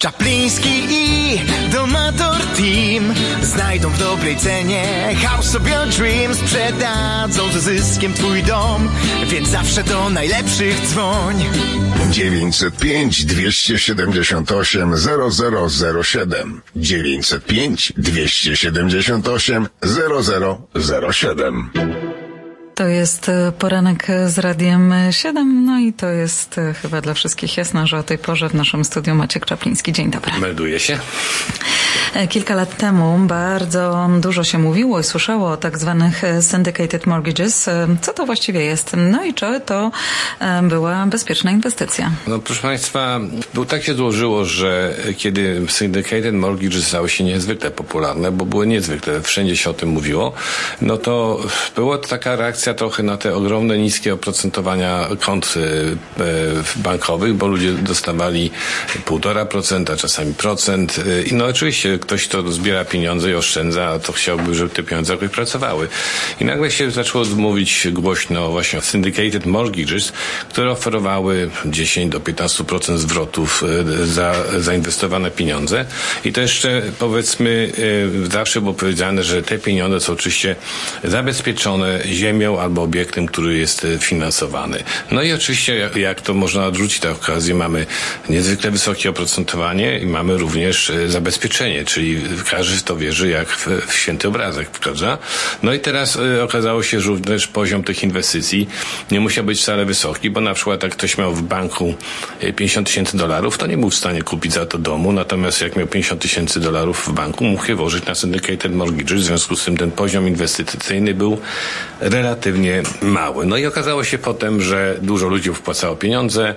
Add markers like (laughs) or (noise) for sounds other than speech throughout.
Czapliński i Domator Team Znajdą w dobrej cenie. House of Your Dreams Sprzedadzą ze zyskiem twój dom Więc zawsze do najlepszych dzwoń. 905 278 0007 905 278 0007 To jest e, poranek z Radiem 7, no i to jest e, chyba dla wszystkich jasne, że o tej porze w naszym studiu Maciek Czapliński. Dzień dobry. Melduje się. E, Kilka lat temu bardzo dużo się mówiło i słyszało o tak zwanych syndicated mortgages. Co to właściwie jest? No i czy to była bezpieczna inwestycja? No proszę Państwa, było tak się złożyło, że kiedy syndicated mortgages stały się niezwykle popularne, bo były niezwykle, wszędzie się o tym mówiło, no to była to taka reakcja trochę na te ogromne, niskie oprocentowania kont bankowych, bo ludzie dostawali 1,5%, czasami procent. I no oczywiście ktoś, kto zbiera pieniądze i oszczędza, to chciałby, żeby te pieniądze jakoś pracowały. I nagle się zaczęło mówić głośno właśnie o syndicated mortgages, które oferowały 10 do 15% zwrotów za zainwestowane pieniądze. I to jeszcze powiedzmy zawsze było powiedziane, że te pieniądze są oczywiście zabezpieczone ziemią albo obiektem, który jest finansowany. No i oczywiście jak, to można odrzucić tę okazję, mamy niezwykle wysokie oprocentowanie i mamy również zabezpieczenie, czyli każdy w to wierzy jak w, w święty obrazek, prawda? No i teraz y, okazało się, że również poziom tych inwestycji nie musiał być wcale wysoki, bo na przykład jak ktoś miał w banku 50 tysięcy dolarów, to nie był w stanie kupić za to domu, natomiast jak miał 50 tysięcy dolarów w banku, mógł je włożyć na syndicated mortgage, w związku z tym ten poziom inwestycyjny był relatywnie mały. No i okazało się potem, że dużo ludzi wpłacało pieniądze,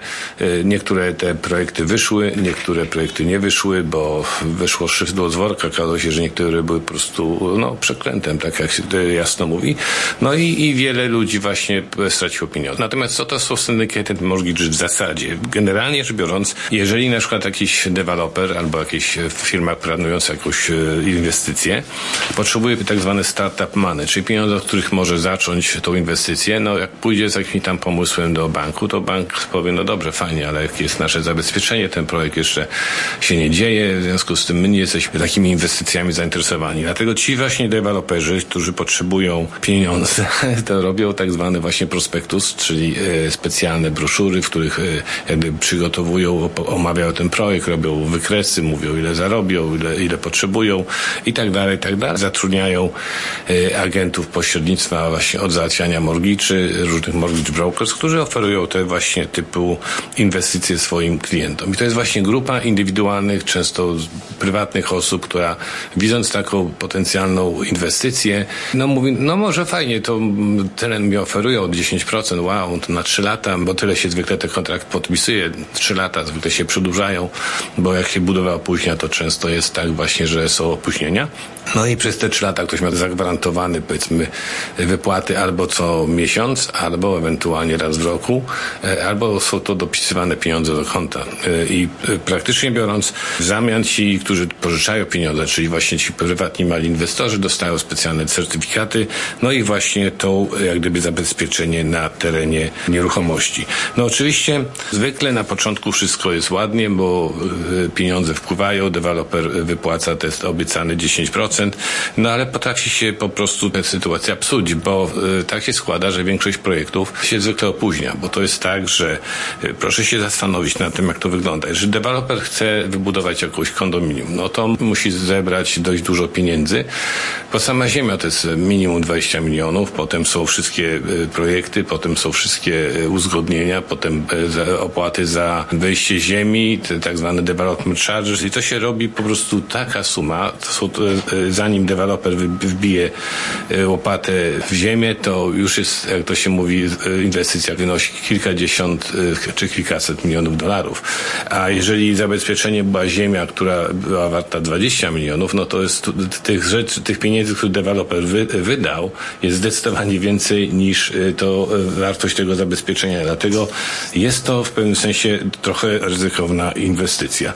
niektóre te projekty wyszły, niektóre projekty nie wyszły, bo wyszło szydło z worka, okazało się, że niektóre były po prostu no, przeklętem, tak jak się jasno mówi. No i, i wiele ludzi właśnie straciło pieniądze. Natomiast co to są syndicated mortgage w zasadzie? Generalnie rzecz biorąc, jeżeli na przykład jakiś deweloper albo jakaś firma planująca jakąś inwestycję potrzebuje tak zwane startup money, czyli pieniądze, od których może zacząć tą inwestycję, no jak pójdzie z jakimś tam pomysłem do banku, to bank powie, no dobrze, fajnie, ale jakie jest nasze zabezpieczenie, ten projekt jeszcze się nie dzieje, w związku z tym my nie jesteśmy takimi inwestycjami zainteresowani. Dlatego ci właśnie deweloperzy, którzy potrzebują pieniądze, (laughs) to robią tak zwany właśnie prospektus, czyli e, specjalne broszury, w których e, jakby przygotowują, omawiają ten projekt, robią wykresy, mówią ile zarobią, ile, ile potrzebują i tak dalej, i tak dalej. Zatrudniają e, agentów pośrednictwa właśnie od załatwiania mortgage'y, różnych mortgage brokers, którzy oferują te właśnie typu inwestycje swoim klientom. I to jest właśnie grupa indywidualnych, często prywatnych osób, która widząc taką potencjalną inwestycję, no mówi, no może fajnie, to tyle mi oferują, 10%, wow, to na 3 lata, bo tyle się zwykle ten kontrakt podpisuje, 3 lata zwykle się przedłużają, bo jak się budowa opóźnia, to często jest tak właśnie, że są opóźnienia. No i przez te 3 lata ktoś ma zagwarantowany, powiedzmy, wypłaty albo co miesiąc, albo ewentualnie raz w roku, albo są to dopisywane pieniądze do konta. I praktycznie biorąc, w zamian ci, którzy pożyczają pieniądze, czyli właśnie ci prywatni mali inwestorzy dostają specjalne certyfikaty, no i właśnie to jak gdyby zabezpieczenie na terenie nieruchomości. No oczywiście zwykle na początku wszystko jest ładnie, bo pieniądze wpływają, deweloper wypłaca te obiecane 10%, no ale potrafi się po prostu tę sytuację absurdzić, bo tak się składa, że większość projektów się zwykle opóźnia, bo to jest tak, że proszę się zastanowić nad tym, jak to wygląda. Jeżeli deweloper chce wybudować jakąś kondominium, no to musi zebrać dość dużo pieniędzy, bo sama ziemia to jest minimum 20 milionów, potem są wszystkie projekty, potem są wszystkie uzgodnienia, potem opłaty za wejście ziemi, tak zwane development charges i to się robi po prostu taka suma, to są, zanim deweloper wbije łopatę w ziemię, to już jest, jak to się mówi, inwestycja wynosi kilkadziesiąt czy kilkaset milionów dolarów. A jeżeli zabezpieczenie była ziemia, która była warta 20 milionów, no to jest tych rzeczy, tych pieniędzy, które deweloper wy, wydał, jest zdecydowanie więcej niż y, to wartość tego zabezpieczenia. Dlatego jest to w pewnym sensie trochę ryzykowna inwestycja.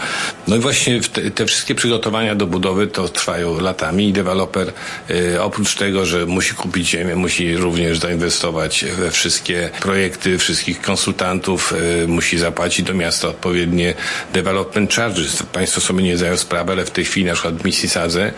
No i właśnie te, te wszystkie przygotowania do budowy to trwają latami i deweloper oprócz tego, że musi kupić ziemię, musi również zainwestować we wszystkie projekty, wszystkich konsultantów, musi zapłacić do miasta odpowiednie development charges. Państwo sobie nie zdają sprawy, ale w tej chwili na przykład w Mississadze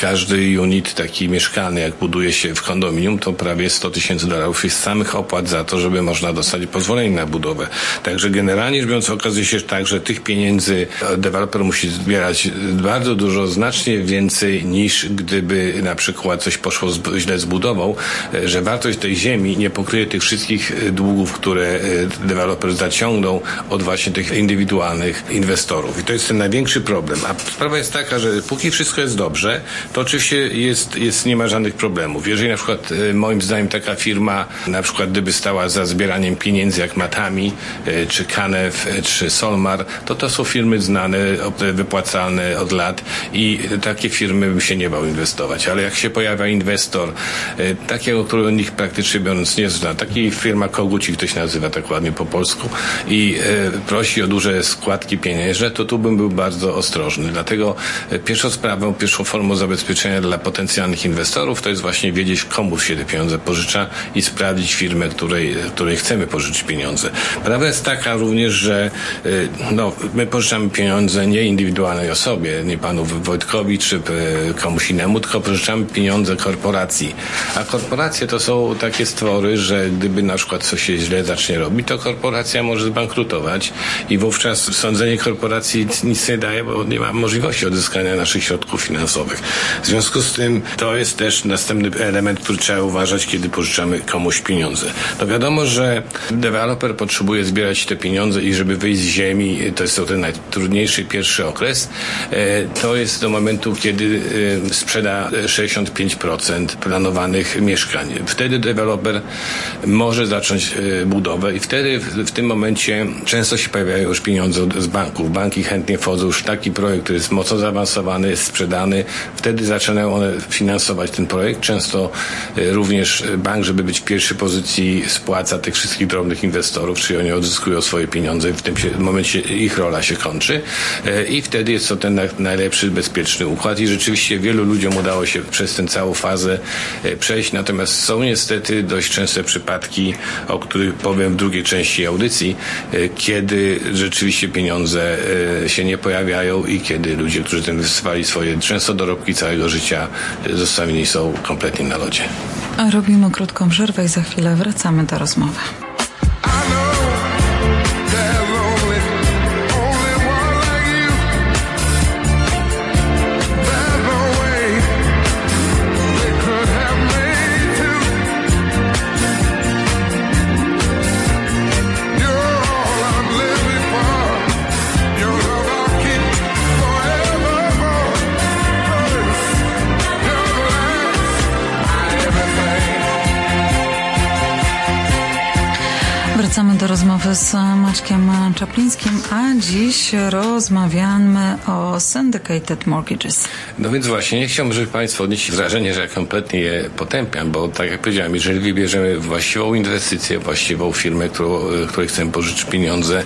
każdy unit taki mieszkalny, jak buduje się w kondominium, to prawie 100 tysięcy dolarów jest samych opłat za to, żeby można dostać pozwolenie na budowę. Także generalnie rzecz biorąc okazuje się tak, że tych pieniędzy deweloper musi zbierać bardzo dużo, znacznie więcej niż gdyby na przykład coś poszło źle z budową, że wartość tej ziemi nie pokryje tych wszystkich długów, które deweloper zaciągnął od właśnie tych indywidualnych inwestorów. I to jest ten największy problem. A sprawa jest taka, że póki wszystko jest dobrze, to oczywiście jest, jest nie ma żadnych problemów. Jeżeli na przykład e, moim zdaniem taka firma, na przykład gdyby stała za zbieraniem pieniędzy jak Matami, e, czy Kanew, e, czy Solmar, to to są firmy znane, wypłacalne od lat i takie firmy bym się nie bał inwestować. Ale jak się pojawia inwestor, takiego, który nikt praktycznie biorąc nie zna, taki firma Koguci ktoś nazywa tak ładnie po polsku i prosi o duże składki pieniężne, to tu bym był bardzo ostrożny. Dlatego pierwszą sprawą, pierwszą formą zabezpieczenia dla potencjalnych inwestorów to jest właśnie wiedzieć, komu się te pieniądze pożycza i sprawdzić firmę, której, której chcemy pożyczyć pieniądze. Prawda jest taka również, że y, no, my pożyczamy pieniądze nie indywidualnej osobie, nie panu Wojtkowi czy komuś innemu, tylko pożyczamy pieniądze korporacji. A korporacje to są takie stwory, że gdyby na przykład coś się źle zacznie robić, to korporacja może zbankrutować i wówczas sądzenie korporacji nic nie daje, bo nie ma możliwości odzyskania naszych środków finansowych. W związku z tym to jest też następny element, który trzeba uważać, kiedy pożyczamy komuś pieniądze. No wiadomo, że deweloper potrzebuje zbierać te pieniądze i żeby wyjść z ziemi, to jest to ten najtrudniejszy pierwszy okres, e, to jest do momentu, kiedy e, sprzeda 65% planowanych mieszkań. Wtedy deweloper może zacząć e, budowę i wtedy w tym momencie często się pojawiają już pieniądze z banków. Banki chętnie wchodzą już w taki projekt, który jest mocno zaawansowany, jest sprzedany. Wtedy zaczynają one finansować ten projekt. Często e, również bank, żeby być w pierwszej pozycji, spłaca tych wszystkich drobnych inwestorów, czyli oni odzyskują swoje pieniądze w tym momencie ich rola się kończy e, i wtedy jest to ten najlepszy, bezpieczny układ i rzeczywiście wielu ludziom udało się przez tę całą fazę przejść, natomiast są niestety dość częste przypadki, o których powiem w drugiej części audycji, kiedy rzeczywiście pieniądze się nie pojawiają i kiedy ludzie, którzy inwestowali swoje często dorobki całego życia zostawieni są kompletnie na lodzie. Robimy krótką przerwę i za chwilę wracamy do rozmowy. Do rozmowy z Maćkiem Czaplińskim, a dziś rozmawiamy o syndicated mortgages. No więc właśnie, nie chciałbym, żeby Państwo odnieśli wrażenie, że ja kompletnie je potępiam, bo tak jak powiedziałem, jeżeli wybierzemy właściwą inwestycję, właściwą firmę, którą, której chcemy pożyczyć pieniądze,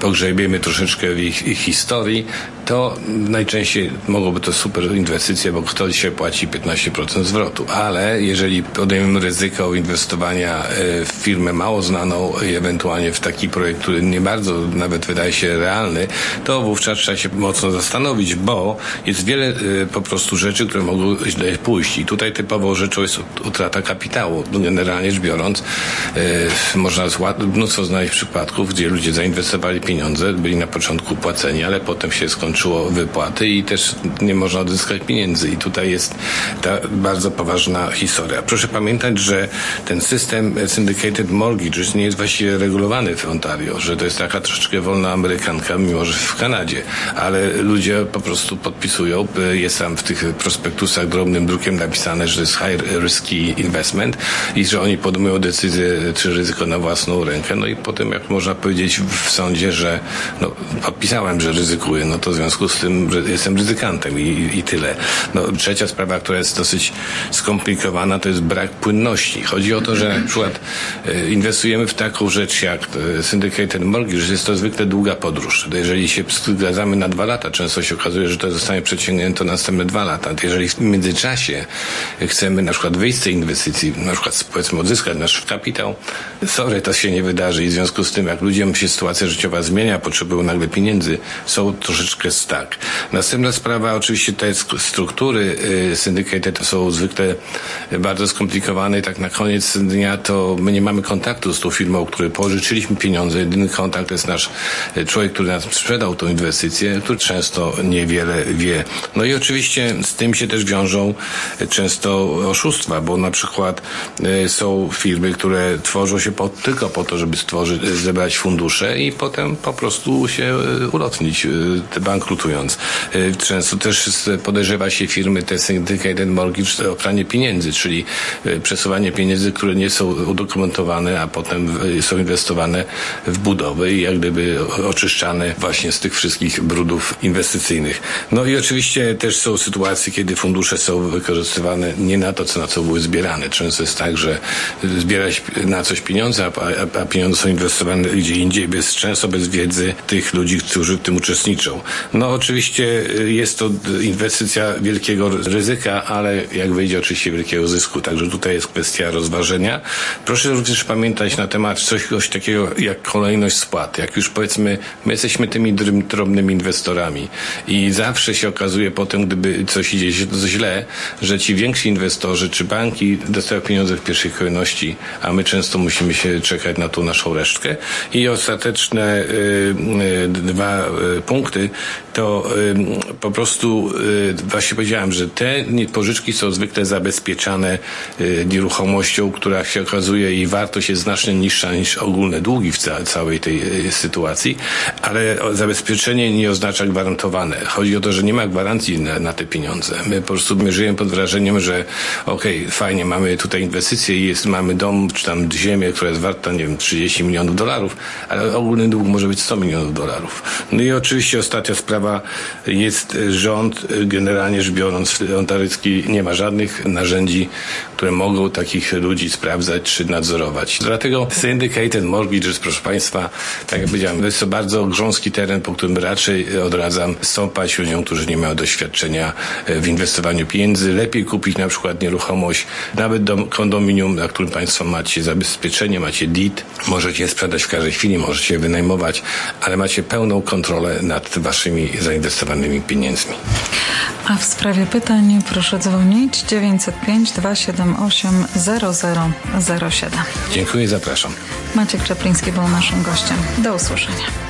pogrzebiemy troszeczkę w ich, ich historii, to najczęściej mogłoby to super inwestycje, bo kto dzisiaj płaci 15% zwrotu. Ale jeżeli podejmiemy ryzyko inwestowania e, w firmę mało znaną i ewentualnie w taki projekt, który nie bardzo nawet wydaje się realny, to wówczas trzeba się mocno zastanowić, bo jest wiele e, po prostu rzeczy, które mogą źle pójść. I tutaj typową rzeczą jest utrata kapitału. Generalnie rzecz biorąc, e, można mnóstwo znaleźć przypadków, gdzie ludzie zainwestowali pieniądze, byli na początku płaceni, ale potem się skończyło wypłaty i też nie można odzyskać pieniędzy. I tutaj jest ta bardzo poważna historia. Proszę pamiętać, że ten system syndicated mortgages nie jest właściwie regulowany w Ontario, że to jest taka troszeczkę wolna amerykanka, mimo że w Kanadzie, ale ludzie po prostu podpisują, jest tam w tych prospektusach drobnym drukiem napisane, że to jest high risky investment i że oni podejmują decyzję, czy ryzyko na własną rękę, no i potem jak można powiedzieć w sądzie, że no, podpisałem, że ryzykuję, no to w związku z tym jestem ryzykantem i, i tyle. No, trzecia sprawa, która jest dosyć skomplikowana, to jest brak płynności. Chodzi o to, że na przykład e, inwestujemy w taką rzecz jak e, syndicated mortgage, jest to zwykle długa podróż. Jeżeli się zgadzamy na dwa lata, często się okazuje, że to zostanie przeciągnięte następne dwa lata. Jeżeli w międzyczasie chcemy na przykład wyjść z tej inwestycji, na przykład powiedzmy odzyskać nasz kapitał, sorry, to się nie wydarzy i w związku z tym, jak ludziom się sytuacja życiowa zmienia, potrzebują nagle pieniędzy, są troszeczkę stak. Następna sprawa, oczywiście te struktury y, syndykaty są zwykle bardzo skomplikowane i tak na koniec dnia to my nie mamy kontaktu z tą firmą, której pożyczyliśmy pieniądze. Jedyny kontakt to jest nasz y, człowiek, który nam sprzedał tą inwestycję, który często niewiele wie. No i oczywiście z tym się też wiążą y, często oszustwa, bo na przykład są firmy, które tworzą się po, tylko po to, żeby stworzyć, zebrać fundusze i potem po prostu się ulotnić, bankrutując. Często też podejrzewa się firmy te syndicated mortgage o pranie pieniędzy, czyli e, przesuwanie pieniędzy, które nie są udokumentowane, a potem są inwestowane w budowę i jak gdyby oczyszczane właśnie z tych wszystkich brudów inwestycyjnych. No i oczywiście też są sytuacje, kiedy fundusze są wykorzystywane nie na to, co na co były zbierane. Często jest tak, że zbierać na coś pieniądze, a, a pieniądze są inwestowane gdzie indziej, bez, często bez wiedzy tych ludzi, którzy w tym uczestniczą. No oczywiście jest to inwestycja wielkiego ryzyka, ale jak wyjdzie oczywiście wielkiego zysku. Także tutaj jest kwestia rozważenia. Proszę również pamiętać na temat takiego jak kolejność spłat. Jak już powiedzmy, my jesteśmy tymi drobnymi inwestorami i zawsze się okazuje potem, gdyby coś idzie źle, że ci więksi inwestorzy czy banki dostają pieniądze w pierwszej kolejności, a my często musimy się czekać na tą naszą resztkę. I ostateczne y, y, dwa y, punkty to po prostu właśnie powiedziałem, że te pożyczki są zwykle zabezpieczane nieruchomością, która się okazuje jej wartość jest znacznie niższa niż ogólne długi w ca całej tej sytuacji, ale zabezpieczenie nie oznacza gwarantowane. Chodzi o to, że nie ma gwarancji na, na te pieniądze. My po prostu my żyjemy pod wrażeniem, że okej, okay, fajnie, mamy tutaj inwestycje i jest, mamy dom, czy tam ziemię, która jest warta, nie wiem, 30 milionów dolarów, ale ogólny dług może być 100 milionów dolarów. No i oczywiście ostatnia sprawa jest rząd, generalnie rzecz biorąc, ontaryjski nie ma żadnych narzędzi, które mogą takich ludzi sprawdzać czy nadzorować. Dlatego syndicated mortgages, proszę Państwa, tak jak powiedziałem, jest to bardzo grząski teren, po którym raczej odradzam stąpać ludziom, którzy nie mają doświadczenia w inwestowaniu pieniędzy. Lepiej kupić na przykład nieruchomość, nawet dom, kondominium, na którym Państwo macie zabezpieczenie, macie deed, możecie sprzedać w każdej chwili, możecie wynajmować, ale macie pełną kontrolę nad Waszymi zainwestowanymi pieniędzmi. A w sprawie pytań proszę dzwonić 905 278 0007. Dziękuję, zapraszam. Maciek Czapliński był naszym gościem. Do usłyszenia.